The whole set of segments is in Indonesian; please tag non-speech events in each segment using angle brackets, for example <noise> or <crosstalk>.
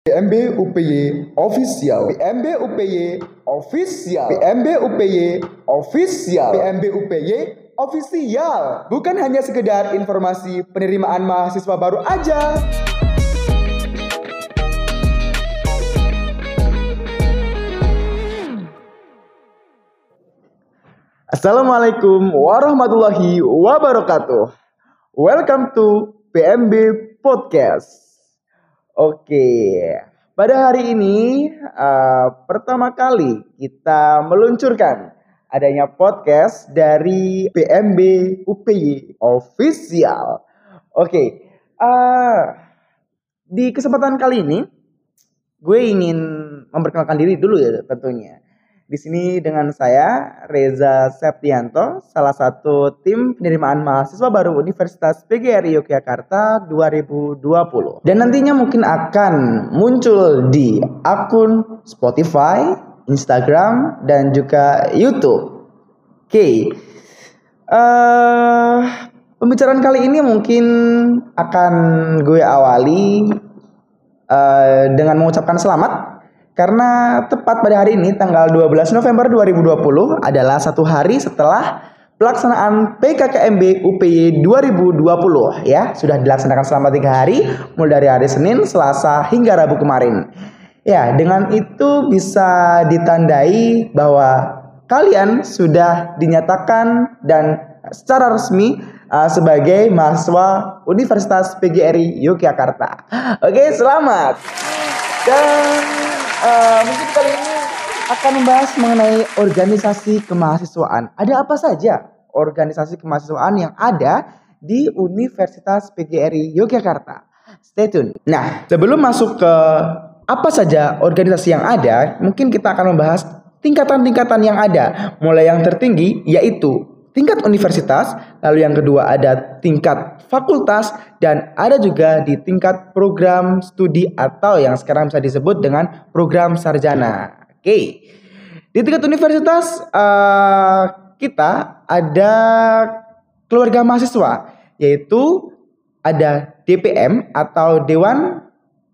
PMB UPY Official. PMB UPY Official. PMB UPY Official. PMB UPY Official. Bukan hanya sekedar informasi penerimaan mahasiswa baru aja. Assalamualaikum warahmatullahi wabarakatuh. Welcome to PMB Podcast Oke, pada hari ini uh, pertama kali kita meluncurkan adanya podcast dari PMB UPY Official. Oke, uh, di kesempatan kali ini gue ingin memperkenalkan diri dulu ya tentunya. Di sini dengan saya Reza Septianto, salah satu tim penerimaan mahasiswa baru Universitas PGRI Yogyakarta 2020. Dan nantinya mungkin akan muncul di akun Spotify, Instagram, dan juga YouTube. Oke. Okay. Uh, eh, pembicaraan kali ini mungkin akan gue awali uh, dengan mengucapkan selamat karena tepat pada hari ini tanggal 12 November 2020 adalah satu hari setelah pelaksanaan PKKMB UPY 2020 ya sudah dilaksanakan selama tiga hari mulai dari hari Senin, Selasa hingga Rabu kemarin. Ya dengan itu bisa ditandai bahwa kalian sudah dinyatakan dan secara resmi uh, sebagai mahasiswa Universitas PGRI Yogyakarta. Oke, selamat. Dan uh, mungkin kali ini akan membahas mengenai organisasi kemahasiswaan. Ada apa saja organisasi kemahasiswaan yang ada di Universitas PGRI Yogyakarta? Stay tune. Nah, sebelum masuk ke apa saja organisasi yang ada, mungkin kita akan membahas tingkatan-tingkatan yang ada. Mulai yang tertinggi yaitu tingkat universitas, lalu yang kedua ada tingkat fakultas dan ada juga di tingkat program studi atau yang sekarang bisa disebut dengan program sarjana. Oke. Di tingkat universitas uh, kita ada keluarga mahasiswa yaitu ada DPM atau Dewan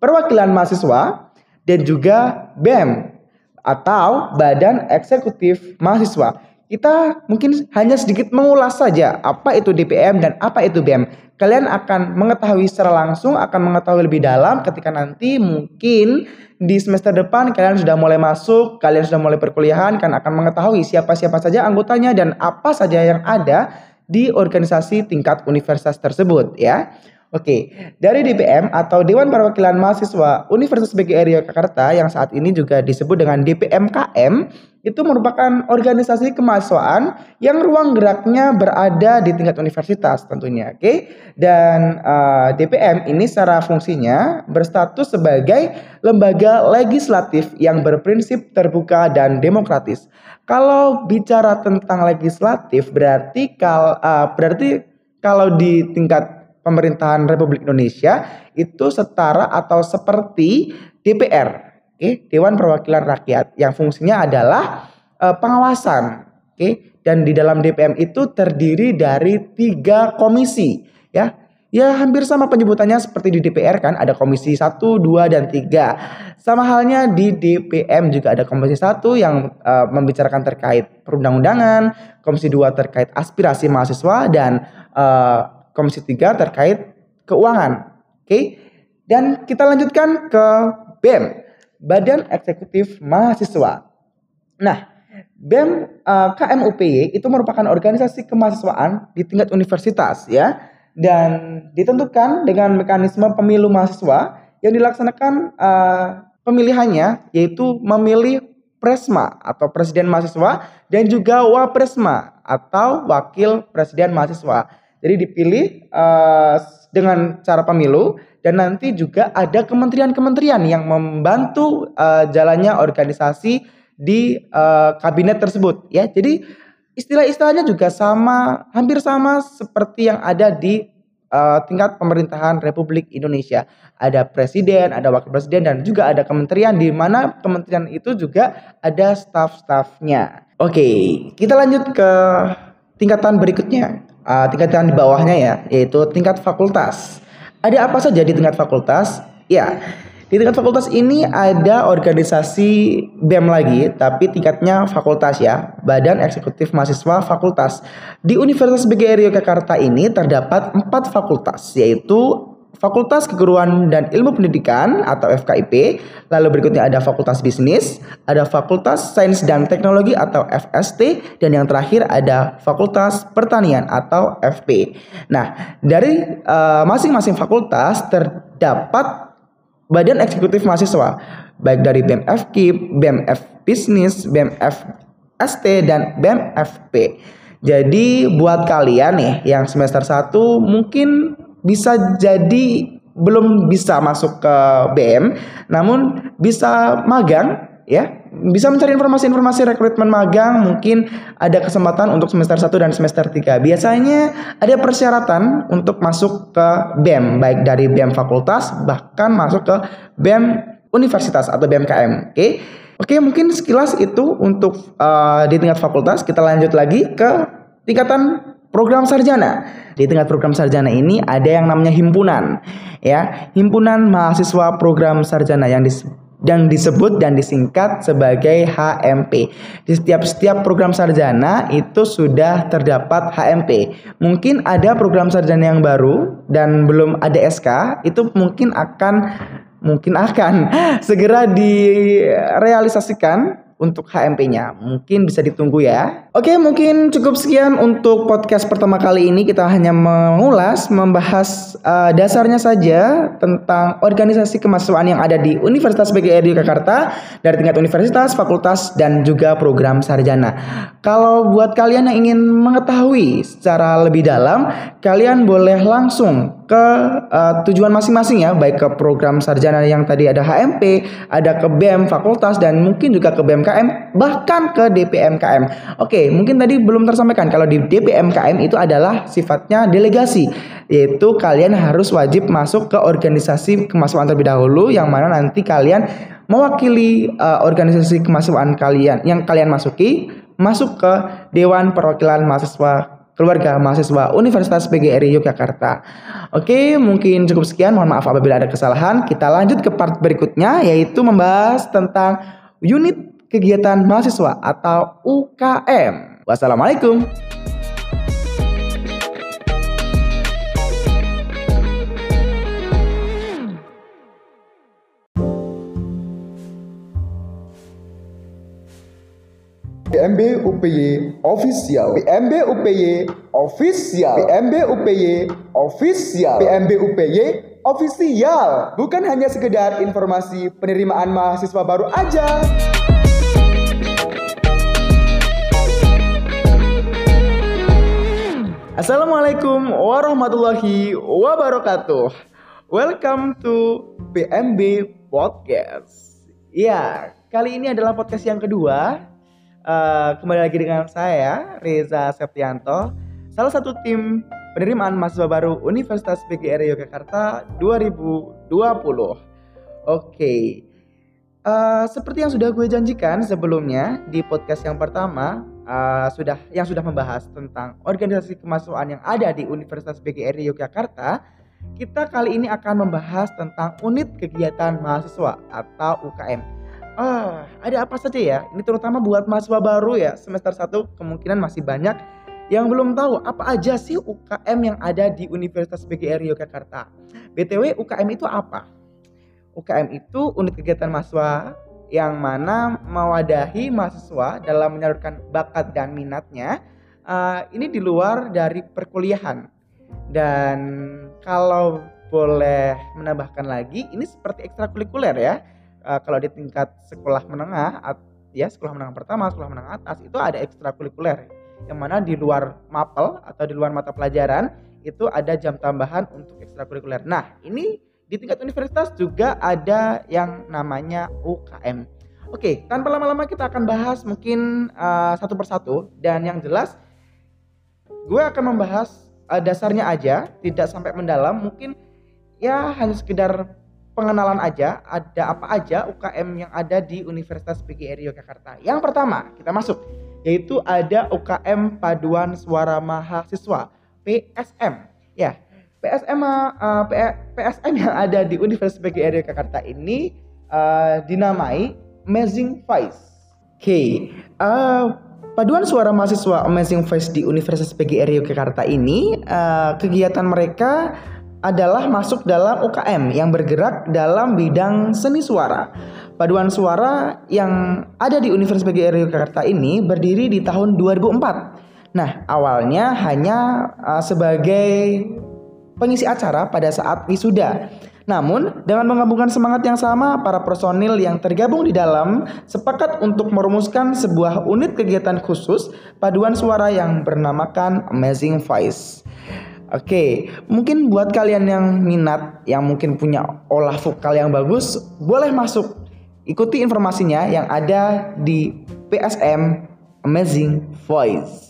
Perwakilan Mahasiswa dan juga BEM atau Badan Eksekutif Mahasiswa kita mungkin hanya sedikit mengulas saja apa itu DPM dan apa itu BEM. Kalian akan mengetahui secara langsung, akan mengetahui lebih dalam ketika nanti mungkin di semester depan kalian sudah mulai masuk, kalian sudah mulai perkuliahan, kan akan mengetahui siapa-siapa saja anggotanya dan apa saja yang ada di organisasi tingkat universitas tersebut ya. Oke, dari DPM atau Dewan Perwakilan Mahasiswa Universitas BGR Yogyakarta yang saat ini juga disebut dengan DPMKM itu merupakan organisasi kemahasiswaan yang ruang geraknya berada di tingkat universitas tentunya, oke? Dan uh, eh, DPM ini secara fungsinya berstatus sebagai lembaga legislatif yang berprinsip terbuka dan demokratis. Kalau bicara tentang legislatif berarti kal uh, berarti kalau di tingkat pemerintahan Republik Indonesia itu setara atau seperti DPR, oke, okay? Dewan Perwakilan Rakyat yang fungsinya adalah uh, pengawasan, oke, okay? dan di dalam DPM itu terdiri dari tiga komisi, ya. Ya hampir sama penyebutannya seperti di DPR kan ada komisi 1, 2 dan 3. Sama halnya di DPM juga ada komisi 1 yang uh, membicarakan terkait perundang-undangan, komisi 2 terkait aspirasi mahasiswa dan uh, Komisi 3 terkait keuangan. Oke. Okay? Dan kita lanjutkan ke BEM, Badan Eksekutif Mahasiswa. Nah, BEM uh, eh, KMUPY itu merupakan organisasi kemahasiswaan di tingkat universitas ya dan ditentukan dengan mekanisme pemilu mahasiswa yang dilaksanakan uh, pemilihannya yaitu memilih presma atau presiden mahasiswa dan juga wapresma atau wakil presiden mahasiswa. Jadi dipilih uh, dengan cara pemilu dan nanti juga ada kementerian-kementerian yang membantu uh, jalannya organisasi di uh, kabinet tersebut ya. Jadi istilah-istilahnya juga sama hampir sama seperti yang ada di uh, tingkat pemerintahan Republik Indonesia. Ada presiden, ada wakil presiden dan juga ada kementerian di mana kementerian itu juga ada staf-stafnya. Oke, kita lanjut ke tingkatan berikutnya uh, tingkatan di bawahnya ya, yaitu tingkat fakultas. Ada apa saja di tingkat fakultas? Ya, Di tingkat fakultas ini ada organisasi BEM lagi, tapi tingkatnya fakultas ya, Badan Eksekutif Mahasiswa Fakultas. Di Universitas BGRI Yogyakarta ini terdapat empat fakultas, yaitu Fakultas Keguruan dan Ilmu Pendidikan atau FKIP, lalu berikutnya ada Fakultas Bisnis, ada Fakultas Sains dan Teknologi atau FST, dan yang terakhir ada Fakultas Pertanian atau FP. Nah, dari eh, masing-masing uh, fakultas terdapat badan eksekutif mahasiswa, baik dari BEM FKIP, BEM F Bisnis, BEM FST, dan BEM FP. Jadi buat kalian nih yang semester 1 mungkin bisa jadi belum bisa masuk ke BM, namun bisa magang ya. Bisa mencari informasi-informasi rekrutmen magang mungkin ada kesempatan untuk semester 1 dan semester 3 biasanya ada persyaratan untuk masuk ke BEM baik dari BEM fakultas bahkan masuk ke BEM universitas atau BMKM oke okay? oke? Okay, mungkin sekilas itu untuk uh, di tingkat fakultas. Kita lanjut lagi ke tingkatan program sarjana. Di tingkat program sarjana ini ada yang namanya himpunan, ya, himpunan mahasiswa program sarjana yang dis dan disebut dan disingkat sebagai HMP. Di setiap setiap program sarjana itu sudah terdapat HMP. Mungkin ada program sarjana yang baru dan belum ada SK, itu mungkin akan mungkin akan <laughs> segera direalisasikan untuk HMP-nya. Mungkin bisa ditunggu ya. Oke, mungkin cukup sekian untuk podcast pertama kali ini. Kita hanya mengulas, membahas uh, dasarnya saja tentang organisasi kemahasiswaan yang ada di Universitas BGRI Jakarta dari tingkat universitas, fakultas, dan juga program sarjana. Kalau buat kalian yang ingin mengetahui secara lebih dalam, kalian boleh langsung ke uh, tujuan masing-masing ya, baik ke program sarjana yang tadi ada HMP, ada ke BEM fakultas dan mungkin juga ke BMKM bahkan ke DPMKM. Oke, mungkin tadi belum tersampaikan kalau di DPMKM itu adalah sifatnya delegasi, yaitu kalian harus wajib masuk ke organisasi kemahasiswaan terlebih dahulu yang mana nanti kalian mewakili uh, organisasi kemahasiswaan kalian yang kalian masuki masuk ke Dewan Perwakilan Mahasiswa keluarga mahasiswa Universitas PGRI Yogyakarta. Oke, mungkin cukup sekian. Mohon maaf apabila ada kesalahan. Kita lanjut ke part berikutnya yaitu membahas tentang unit kegiatan mahasiswa atau UKM. Wassalamualaikum. PMB UPY official. PMB UPY official. PMB UPY official. PMB UPY official. Bukan hanya sekedar informasi penerimaan mahasiswa baru aja. Assalamualaikum warahmatullahi wabarakatuh. Welcome to PMB Podcast. Ya, kali ini adalah podcast yang kedua Uh, kembali lagi dengan saya Reza Septianto, salah satu tim penerimaan mahasiswa baru Universitas PGRI Yogyakarta 2020. Oke, okay. uh, eh, seperti yang sudah gue janjikan sebelumnya di podcast yang pertama, uh, sudah yang sudah membahas tentang organisasi kemahasiswaan yang ada di Universitas PGRI Yogyakarta. Kita kali ini akan membahas tentang unit kegiatan mahasiswa atau UKM Ah, ada apa saja ya? Ini terutama buat mahasiswa baru ya, semester 1 kemungkinan masih banyak yang belum tahu apa aja sih UKM yang ada di Universitas PGRI Yogyakarta. BTW UKM itu apa? UKM itu unit kegiatan mahasiswa yang mana mewadahi mahasiswa dalam menyalurkan bakat dan minatnya. Uh, ini di luar dari perkuliahan. Dan kalau boleh menambahkan lagi, ini seperti ekstrakurikuler ya uh, kalau di tingkat sekolah menengah ya sekolah menengah pertama sekolah menengah atas itu ada ekstrakurikuler yang mana di luar mapel atau di luar mata pelajaran itu ada jam tambahan untuk ekstrakurikuler. Nah, ini di tingkat universitas juga ada yang namanya UKM. Oke, tanpa lama-lama kita akan bahas mungkin uh, satu persatu dan yang jelas gue akan membahas uh, dasarnya aja, tidak sampai mendalam, mungkin ya hanya sekedar pengenalan aja ada apa aja UKM yang ada di Universitas PGRI Yogyakarta. Yang pertama, kita masuk yaitu ada UKM Paduan Suara Mahasiswa PSM. Ya, PSM uh, PSM yang ada di Universitas PGRI Jakarta ini uh, dinamai Amazing Voice. Oke, okay. uh, paduan suara mahasiswa Amazing Voice di Universitas PGRI Jakarta ini uh, kegiatan mereka adalah masuk dalam UKM yang bergerak dalam bidang seni suara. Paduan suara yang ada di Universitas PGRI Jakarta ini berdiri di tahun 2004. Nah, awalnya hanya uh, sebagai pengisi acara pada saat wisuda. Namun, dengan menggabungkan semangat yang sama, para personil yang tergabung di dalam sepakat untuk merumuskan sebuah unit kegiatan khusus paduan suara yang bernamakan Amazing Voice. Oke, mungkin buat kalian yang minat, yang mungkin punya olah vokal yang bagus, boleh masuk. Ikuti informasinya yang ada di PSM Amazing Voice.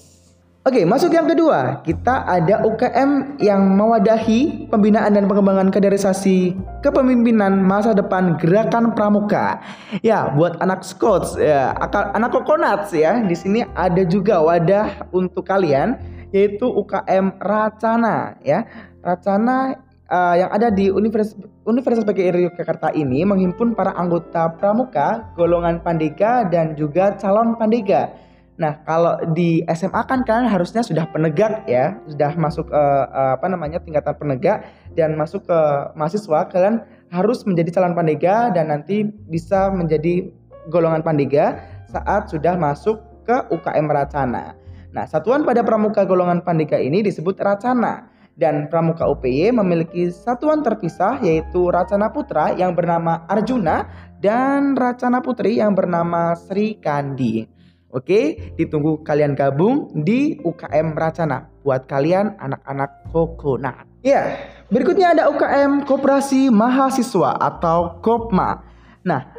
Oke, masuk yang kedua. Kita ada UKM yang mewadahi pembinaan dan pengembangan kaderisasi kepemimpinan masa depan Gerakan Pramuka. Ya, buat anak scouts ya, anak kokonats ya. Di sini ada juga wadah untuk kalian yaitu UKM Racana ya. Racana uh, yang ada di Universitas Universitas PGRI Yogyakarta ini menghimpun para anggota pramuka, golongan pandega dan juga calon pandega Nah, kalau di SMA kan kalian harusnya sudah penegak ya, sudah masuk uh, apa namanya tingkatan penegak dan masuk ke mahasiswa, kalian harus menjadi calon pandega dan nanti bisa menjadi golongan pandega saat sudah masuk ke UKM Racana. Nah, satuan pada pramuka golongan pandega ini disebut Racana dan pramuka UPY memiliki satuan terpisah yaitu Racana Putra yang bernama Arjuna dan Racana Putri yang bernama Sri Kandi. Oke, ditunggu kalian gabung di UKM Racana buat kalian anak-anak kokonat. Ya, berikutnya ada UKM Koperasi Mahasiswa atau KOPMA. Nah,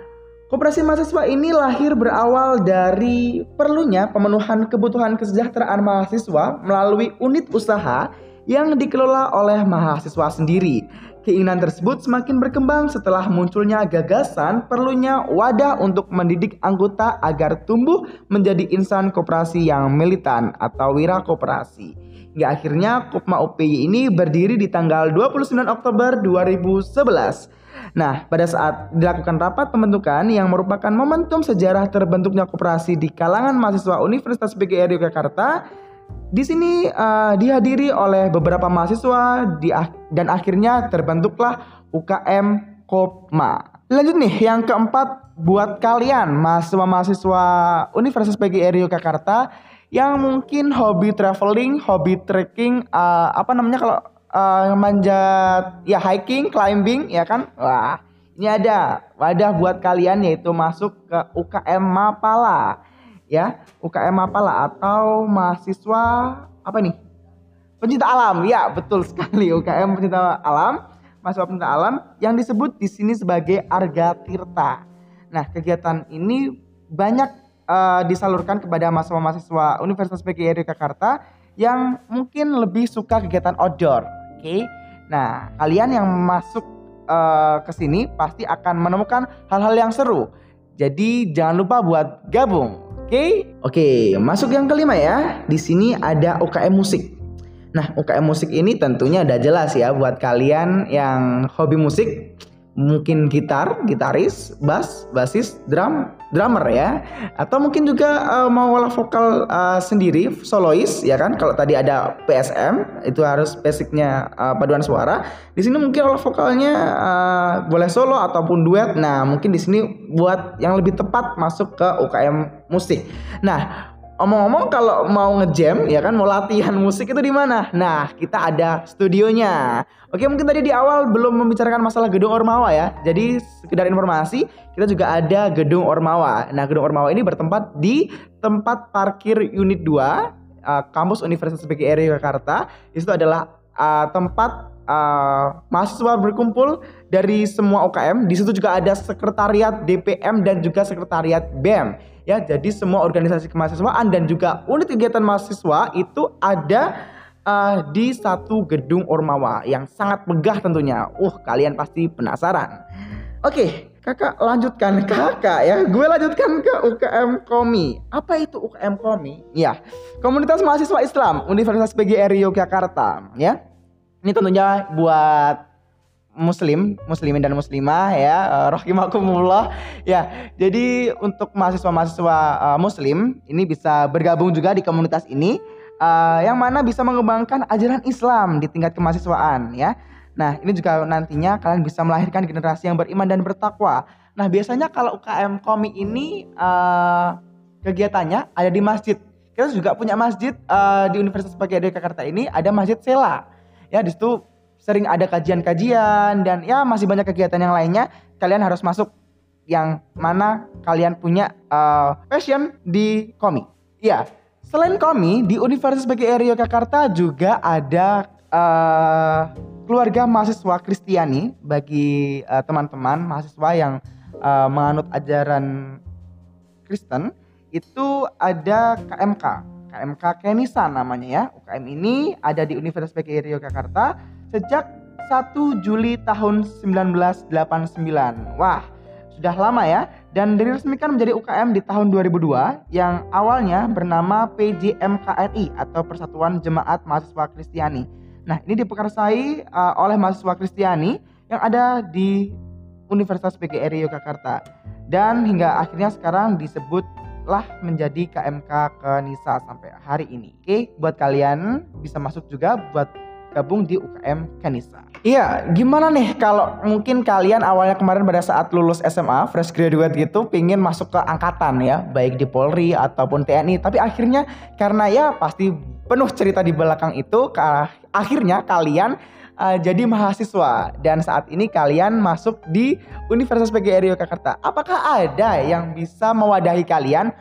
Koperasi mahasiswa ini lahir berawal dari perlunya pemenuhan kebutuhan kesejahteraan mahasiswa melalui unit usaha yang dikelola oleh mahasiswa sendiri. Keinginan tersebut semakin berkembang setelah munculnya gagasan perlunya wadah untuk mendidik anggota agar tumbuh menjadi insan koperasi yang militan atau wira koperasi. Hingga akhirnya Kopma UPY ini berdiri di tanggal 29 Oktober 2011. Nah, pada saat dilakukan rapat pembentukan yang merupakan momentum sejarah terbentuknya koperasi di kalangan mahasiswa Universitas PGRI Yogyakarta, di sini uh, dihadiri oleh beberapa mahasiswa di, dan akhirnya terbentuklah UKM Kopma. Lanjut nih, yang keempat buat kalian mahasiswa-mahasiswa Universitas PGRI Yogyakarta yang mungkin hobi traveling, hobi trekking, uh, apa namanya kalau uh, manjat, ya hiking, climbing, ya kan? Wah, ini ada wadah buat kalian yaitu masuk ke UKM Mapala ya. UKM apa lah atau mahasiswa apa nih? Pencinta alam ya betul sekali. <laughs> UKM pencinta alam mahasiswa pencinta alam yang disebut di sini sebagai Arga Tirta. Nah kegiatan ini banyak uh, disalurkan kepada mahasiswa-mahasiswa Universitas PGRI Jakarta yang mungkin lebih suka kegiatan outdoor oke okay? nah kalian yang masuk uh, ke sini pasti akan menemukan hal-hal yang seru jadi jangan lupa buat gabung Oke, okay? oke, okay, masuk yang kelima ya. Di sini ada UKM musik. Nah, UKM musik ini tentunya udah jelas ya buat kalian yang hobi musik mungkin gitar, gitaris, bass, basis, drum, drummer ya. Atau mungkin juga uh, mau olah vokal uh, sendiri, solois ya kan. Kalau tadi ada PSM itu harus basicnya uh, paduan suara. Di sini mungkin olah vokalnya uh, boleh solo ataupun duet. Nah, mungkin di sini buat yang lebih tepat masuk ke UKM musik. Nah, Omong-omong kalau mau ngejam ya kan mau latihan musik itu di mana? Nah, kita ada studionya. Oke, mungkin tadi di awal belum membicarakan masalah gedung Ormawa ya. Jadi sekedar informasi, kita juga ada gedung Ormawa. Nah, gedung Ormawa ini bertempat di tempat parkir unit 2 uh, kampus Universitas PGRI Jakarta. Itu adalah uh, tempat uh, mahasiswa berkumpul dari semua UKM. Di situ juga ada sekretariat DPM dan juga sekretariat BEM ya jadi semua organisasi kemahasiswaan dan juga unit kegiatan mahasiswa itu ada uh, di satu gedung Ormawa yang sangat megah tentunya. Uh, kalian pasti penasaran. Oke, okay, kakak lanjutkan kakak ya. Gue lanjutkan ke UKM Komi. Apa itu UKM Komi? Ya, Komunitas Mahasiswa Islam Universitas PGRI Yogyakarta ya. Ini tentunya buat muslim, muslimin dan muslimah ya, uh, rahimakumullah. Ya, jadi untuk mahasiswa-mahasiswa uh, muslim ini bisa bergabung juga di komunitas ini uh, yang mana bisa mengembangkan ajaran Islam di tingkat kemahasiswaan ya. Nah, ini juga nantinya kalian bisa melahirkan generasi yang beriman dan bertakwa. Nah, biasanya kalau UKM Komi ini uh, kegiatannya ada di masjid. Kita juga punya masjid uh, di Universitas Pakai Jakarta ini ada Masjid Sela. Ya, di situ sering ada kajian-kajian dan ya masih banyak kegiatan yang lainnya. Kalian harus masuk yang mana kalian punya uh, passion di Komi. Ya, selain Komi di Universitas Pakai Jakarta juga ada uh, keluarga mahasiswa Kristiani bagi uh, teman-teman mahasiswa yang uh, menganut ajaran Kristen itu ada KMK KMK Kenisa namanya ya UKM ini ada di Universitas PGRI Yogyakarta sejak 1 Juli tahun 1989 wah sudah lama ya. Dan diresmikan menjadi UKM di tahun 2002 yang awalnya bernama PJMKRI atau Persatuan Jemaat Mahasiswa Kristiani. Nah, ini dipekersai uh, oleh mahasiswa Kristiani yang ada di Universitas PGRI Yogyakarta. Dan hingga akhirnya sekarang disebutlah menjadi KMK Kenisa sampai hari ini. Oke, buat kalian bisa masuk juga buat gabung di UKM Kanisa. Iya, gimana nih kalau mungkin kalian awalnya kemarin pada saat lulus SMA, fresh graduate gitu, pingin masuk ke angkatan ya, baik di Polri ataupun TNI, tapi akhirnya karena ya pasti penuh cerita di belakang itu, akhirnya kalian uh, jadi mahasiswa dan saat ini kalian masuk di Universitas PGRI Yogyakarta. Apakah ada yang bisa mewadahi kalian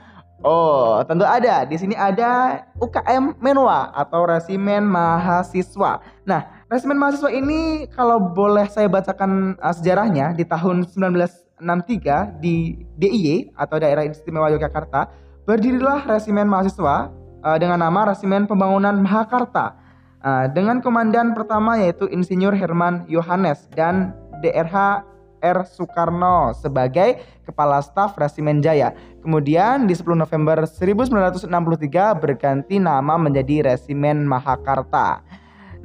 Oh, tentu ada. Di sini ada UKM Menwa atau Resimen Mahasiswa. Nah, Resimen Mahasiswa ini kalau boleh saya bacakan uh, sejarahnya di tahun 1963 di DIY atau Daerah Istimewa Yogyakarta, berdirilah Resimen Mahasiswa uh, dengan nama Resimen Pembangunan Mahakarta. Uh, dengan komandan pertama yaitu Insinyur Herman Yohanes dan DRH R. Soekarno sebagai Kepala Staf Resimen Jaya. Kemudian di 10 November 1963 berganti nama menjadi Resimen Mahakarta.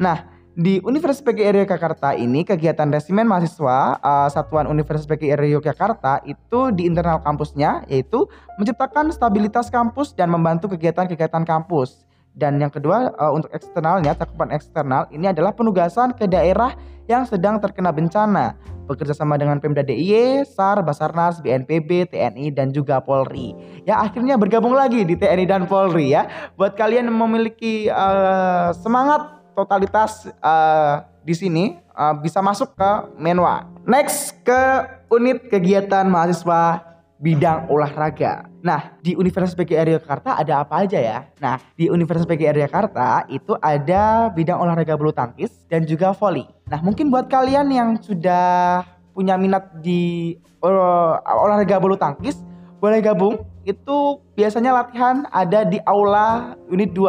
Nah, di Universitas PGRI Yogyakarta ini kegiatan resimen mahasiswa uh, Satuan Universitas PGRI Yogyakarta itu di internal kampusnya yaitu menciptakan stabilitas kampus dan membantu kegiatan-kegiatan kampus. Dan yang kedua uh, untuk eksternalnya, cakupan eksternal ini adalah penugasan ke daerah yang sedang terkena bencana, bekerja sama dengan Pemda DIY, SAR, Basarnas, BNPB, TNI dan juga Polri. Ya akhirnya bergabung lagi di TNI dan Polri ya. Buat kalian yang memiliki uh, semangat totalitas uh, di sini uh, bisa masuk ke Menwa. Next ke unit kegiatan mahasiswa bidang olahraga. Nah, di Universitas PGRI Jakarta ada apa aja ya? Nah, di Universitas PGRI Jakarta itu ada bidang olahraga bulu tangkis dan juga voli. Nah, mungkin buat kalian yang sudah punya minat di uh, olahraga bulu tangkis, boleh gabung. Itu biasanya latihan ada di aula unit 2.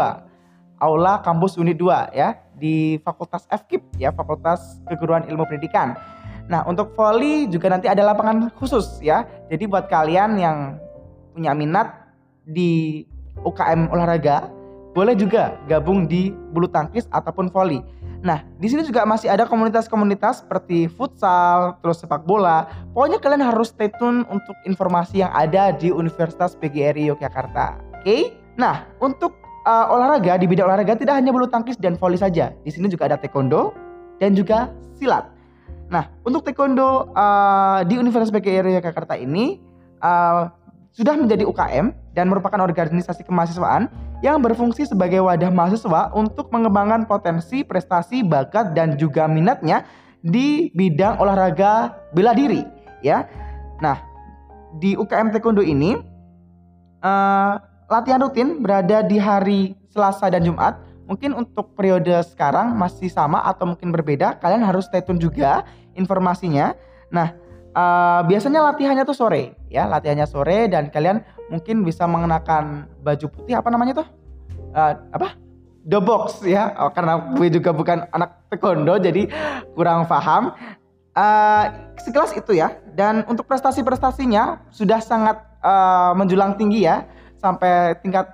Aula kampus unit 2 ya, di Fakultas FKIP ya, Fakultas Keguruan Ilmu Pendidikan. Nah, untuk volley juga nanti ada lapangan khusus ya. Jadi buat kalian yang punya minat di UKM olahraga, boleh juga gabung di bulu tangkis ataupun volley. Nah, di sini juga masih ada komunitas-komunitas seperti futsal, terus sepak bola. Pokoknya kalian harus stay tune untuk informasi yang ada di Universitas PGRI Yogyakarta. Oke? Okay? Nah, untuk uh, olahraga di bidang olahraga tidak hanya bulu tangkis dan volley saja. Di sini juga ada taekwondo dan juga silat. Nah, untuk taekwondo uh, di Universitas PGRI Jakarta ini uh, sudah menjadi UKM dan merupakan organisasi kemahasiswaan yang berfungsi sebagai wadah mahasiswa untuk mengembangkan potensi, prestasi, bakat dan juga minatnya di bidang olahraga bela diri, ya. Nah, di UKM Taekwondo ini uh, latihan rutin berada di hari Selasa dan Jumat Mungkin untuk periode sekarang masih sama atau mungkin berbeda. Kalian harus stay tune juga informasinya. Nah, uh, biasanya latihannya tuh sore ya, latihannya sore dan kalian mungkin bisa mengenakan baju putih apa namanya tuh? Uh, apa? The box ya, oh, karena gue juga bukan anak taekwondo jadi kurang paham. Uh, sekelas itu ya. Dan untuk prestasi-prestasinya sudah sangat uh, menjulang tinggi ya, sampai tingkat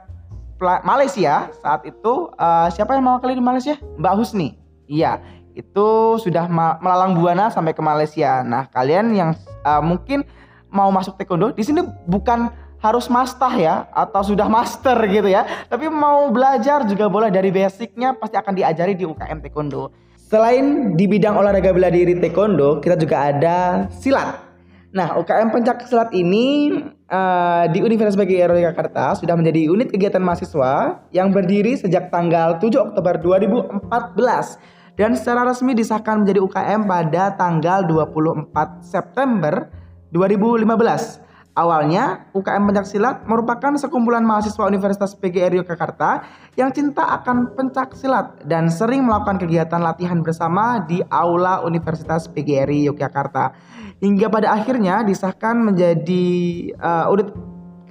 Malaysia saat itu uh, siapa yang mewakili di Malaysia? Mbak Husni. Iya, itu sudah melalang buana sampai ke Malaysia. Nah, kalian yang uh, mungkin mau masuk taekwondo di sini bukan harus master ya atau sudah master gitu ya. Tapi mau belajar juga boleh dari basicnya pasti akan diajari di UKM Taekwondo. Selain di bidang olahraga bela diri Taekwondo, kita juga ada silat. Nah, UKM Pencak Silat ini uh, di Universitas BGI Jakarta sudah menjadi unit kegiatan mahasiswa yang berdiri sejak tanggal 7 Oktober 2014 dan secara resmi disahkan menjadi UKM pada tanggal 24 September 2015. Awalnya, UKM Pencaksilat merupakan sekumpulan mahasiswa Universitas PGRI Yogyakarta yang cinta akan pencak silat dan sering melakukan kegiatan latihan bersama di aula Universitas PGRI Yogyakarta. Hingga pada akhirnya disahkan menjadi uh, unit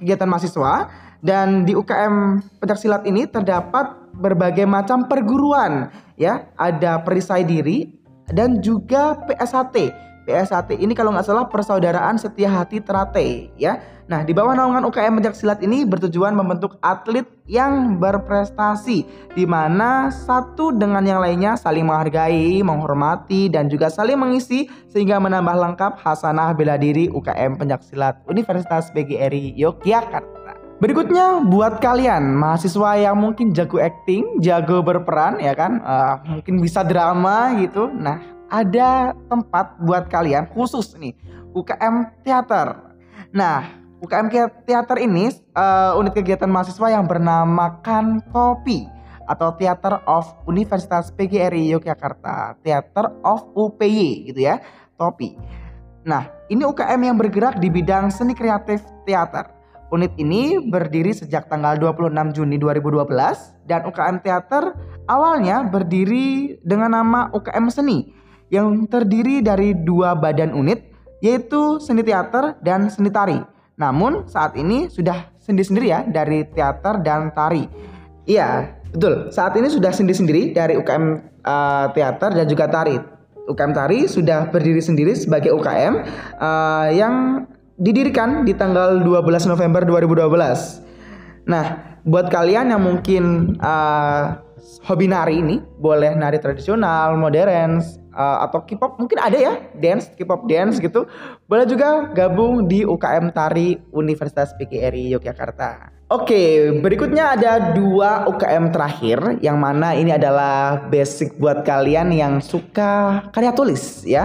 kegiatan mahasiswa dan di UKM Pencaksilat ini terdapat berbagai macam perguruan ya, ada perisai diri dan juga PSHT PSAT ini kalau nggak salah persaudaraan setia hati terate ya. Nah di bawah naungan UKM Pencak Silat ini bertujuan membentuk atlet yang berprestasi di mana satu dengan yang lainnya saling menghargai, menghormati dan juga saling mengisi sehingga menambah lengkap hasanah bela diri UKM Pencak Silat Universitas PGRI Yogyakarta. Berikutnya buat kalian mahasiswa yang mungkin jago acting, jago berperan ya kan, uh, mungkin bisa drama gitu. Nah ada tempat buat kalian khusus nih UKM Teater. Nah, UKM Teater ini uh, unit kegiatan mahasiswa yang bernamakan TOPI atau Theater of Universitas PGRI Yogyakarta, Theater of UPY gitu ya, TOPI. Nah, ini UKM yang bergerak di bidang seni kreatif teater. Unit ini berdiri sejak tanggal 26 Juni 2012 dan UKM Teater awalnya berdiri dengan nama UKM Seni yang terdiri dari dua badan unit yaitu seni teater dan seni tari. Namun saat ini sudah sendiri-sendiri ya dari teater dan tari. Iya, betul. Saat ini sudah sendiri-sendiri dari UKM uh, eh, teater dan juga tari. UKM tari sudah berdiri sendiri sebagai UKM uh, eh, yang didirikan di tanggal 12 November 2012. Nah, buat kalian yang mungkin uh, hobi nari ini, boleh nari tradisional, modern, uh, atau K-pop mungkin ada ya dance K-pop dance gitu boleh juga gabung di UKM Tari Universitas PGRI Yogyakarta. Oke, berikutnya ada dua UKM terakhir yang mana ini adalah basic buat kalian yang suka karya tulis ya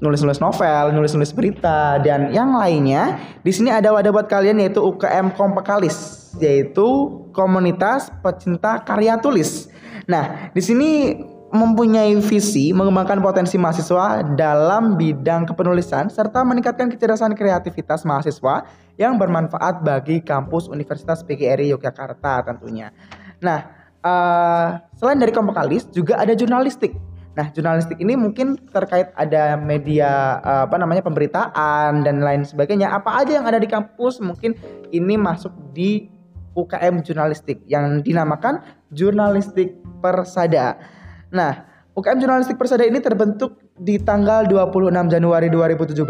nulis-nulis novel, nulis-nulis berita dan yang lainnya. Di sini ada wadah buat kalian yaitu UKM Kompakalis, yaitu komunitas pecinta karya tulis. Nah, di sini mempunyai visi mengembangkan potensi mahasiswa dalam bidang kepenulisan serta meningkatkan kecerdasan kreativitas mahasiswa yang bermanfaat bagi kampus Universitas PGRI Yogyakarta tentunya. Nah, uh, selain dari kompakalis juga ada jurnalistik. Nah, jurnalistik ini mungkin terkait ada media uh, apa namanya pemberitaan dan lain sebagainya. Apa aja yang ada di kampus mungkin ini masuk di UKM jurnalistik yang dinamakan jurnalistik persada. Nah, UKM Jurnalistik Persada ini terbentuk di tanggal 26 Januari 2017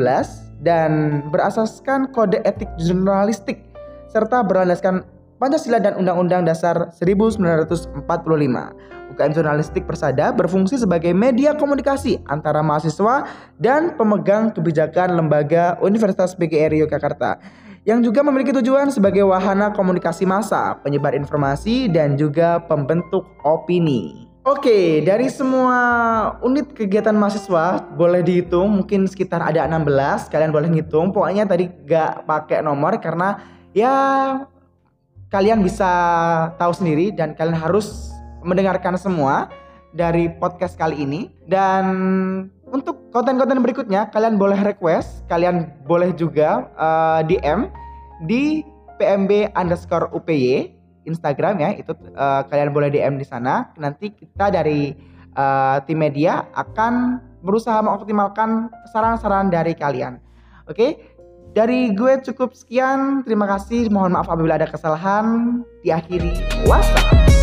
dan berasaskan kode etik jurnalistik serta berlandaskan Pancasila dan Undang-Undang Dasar 1945. UKM Jurnalistik Persada berfungsi sebagai media komunikasi antara mahasiswa dan pemegang kebijakan lembaga Universitas PGRI Yogyakarta yang juga memiliki tujuan sebagai wahana komunikasi massa, penyebar informasi dan juga pembentuk opini. Oke, dari semua unit kegiatan mahasiswa boleh dihitung mungkin sekitar ada 16, kalian boleh ngitung. Pokoknya tadi gak pakai nomor karena ya kalian bisa tahu sendiri dan kalian harus mendengarkan semua dari podcast kali ini. Dan untuk konten-konten berikutnya kalian boleh request, kalian boleh juga uh, eh, DM di PMB underscore UPY Instagram ya. Itu uh, kalian boleh DM di sana. Nanti kita dari uh, tim media akan berusaha mengoptimalkan saran-saran dari kalian. Oke? Okay? dari gue cukup sekian. Terima kasih. Mohon maaf apabila ada kesalahan. Diakhiri wassalam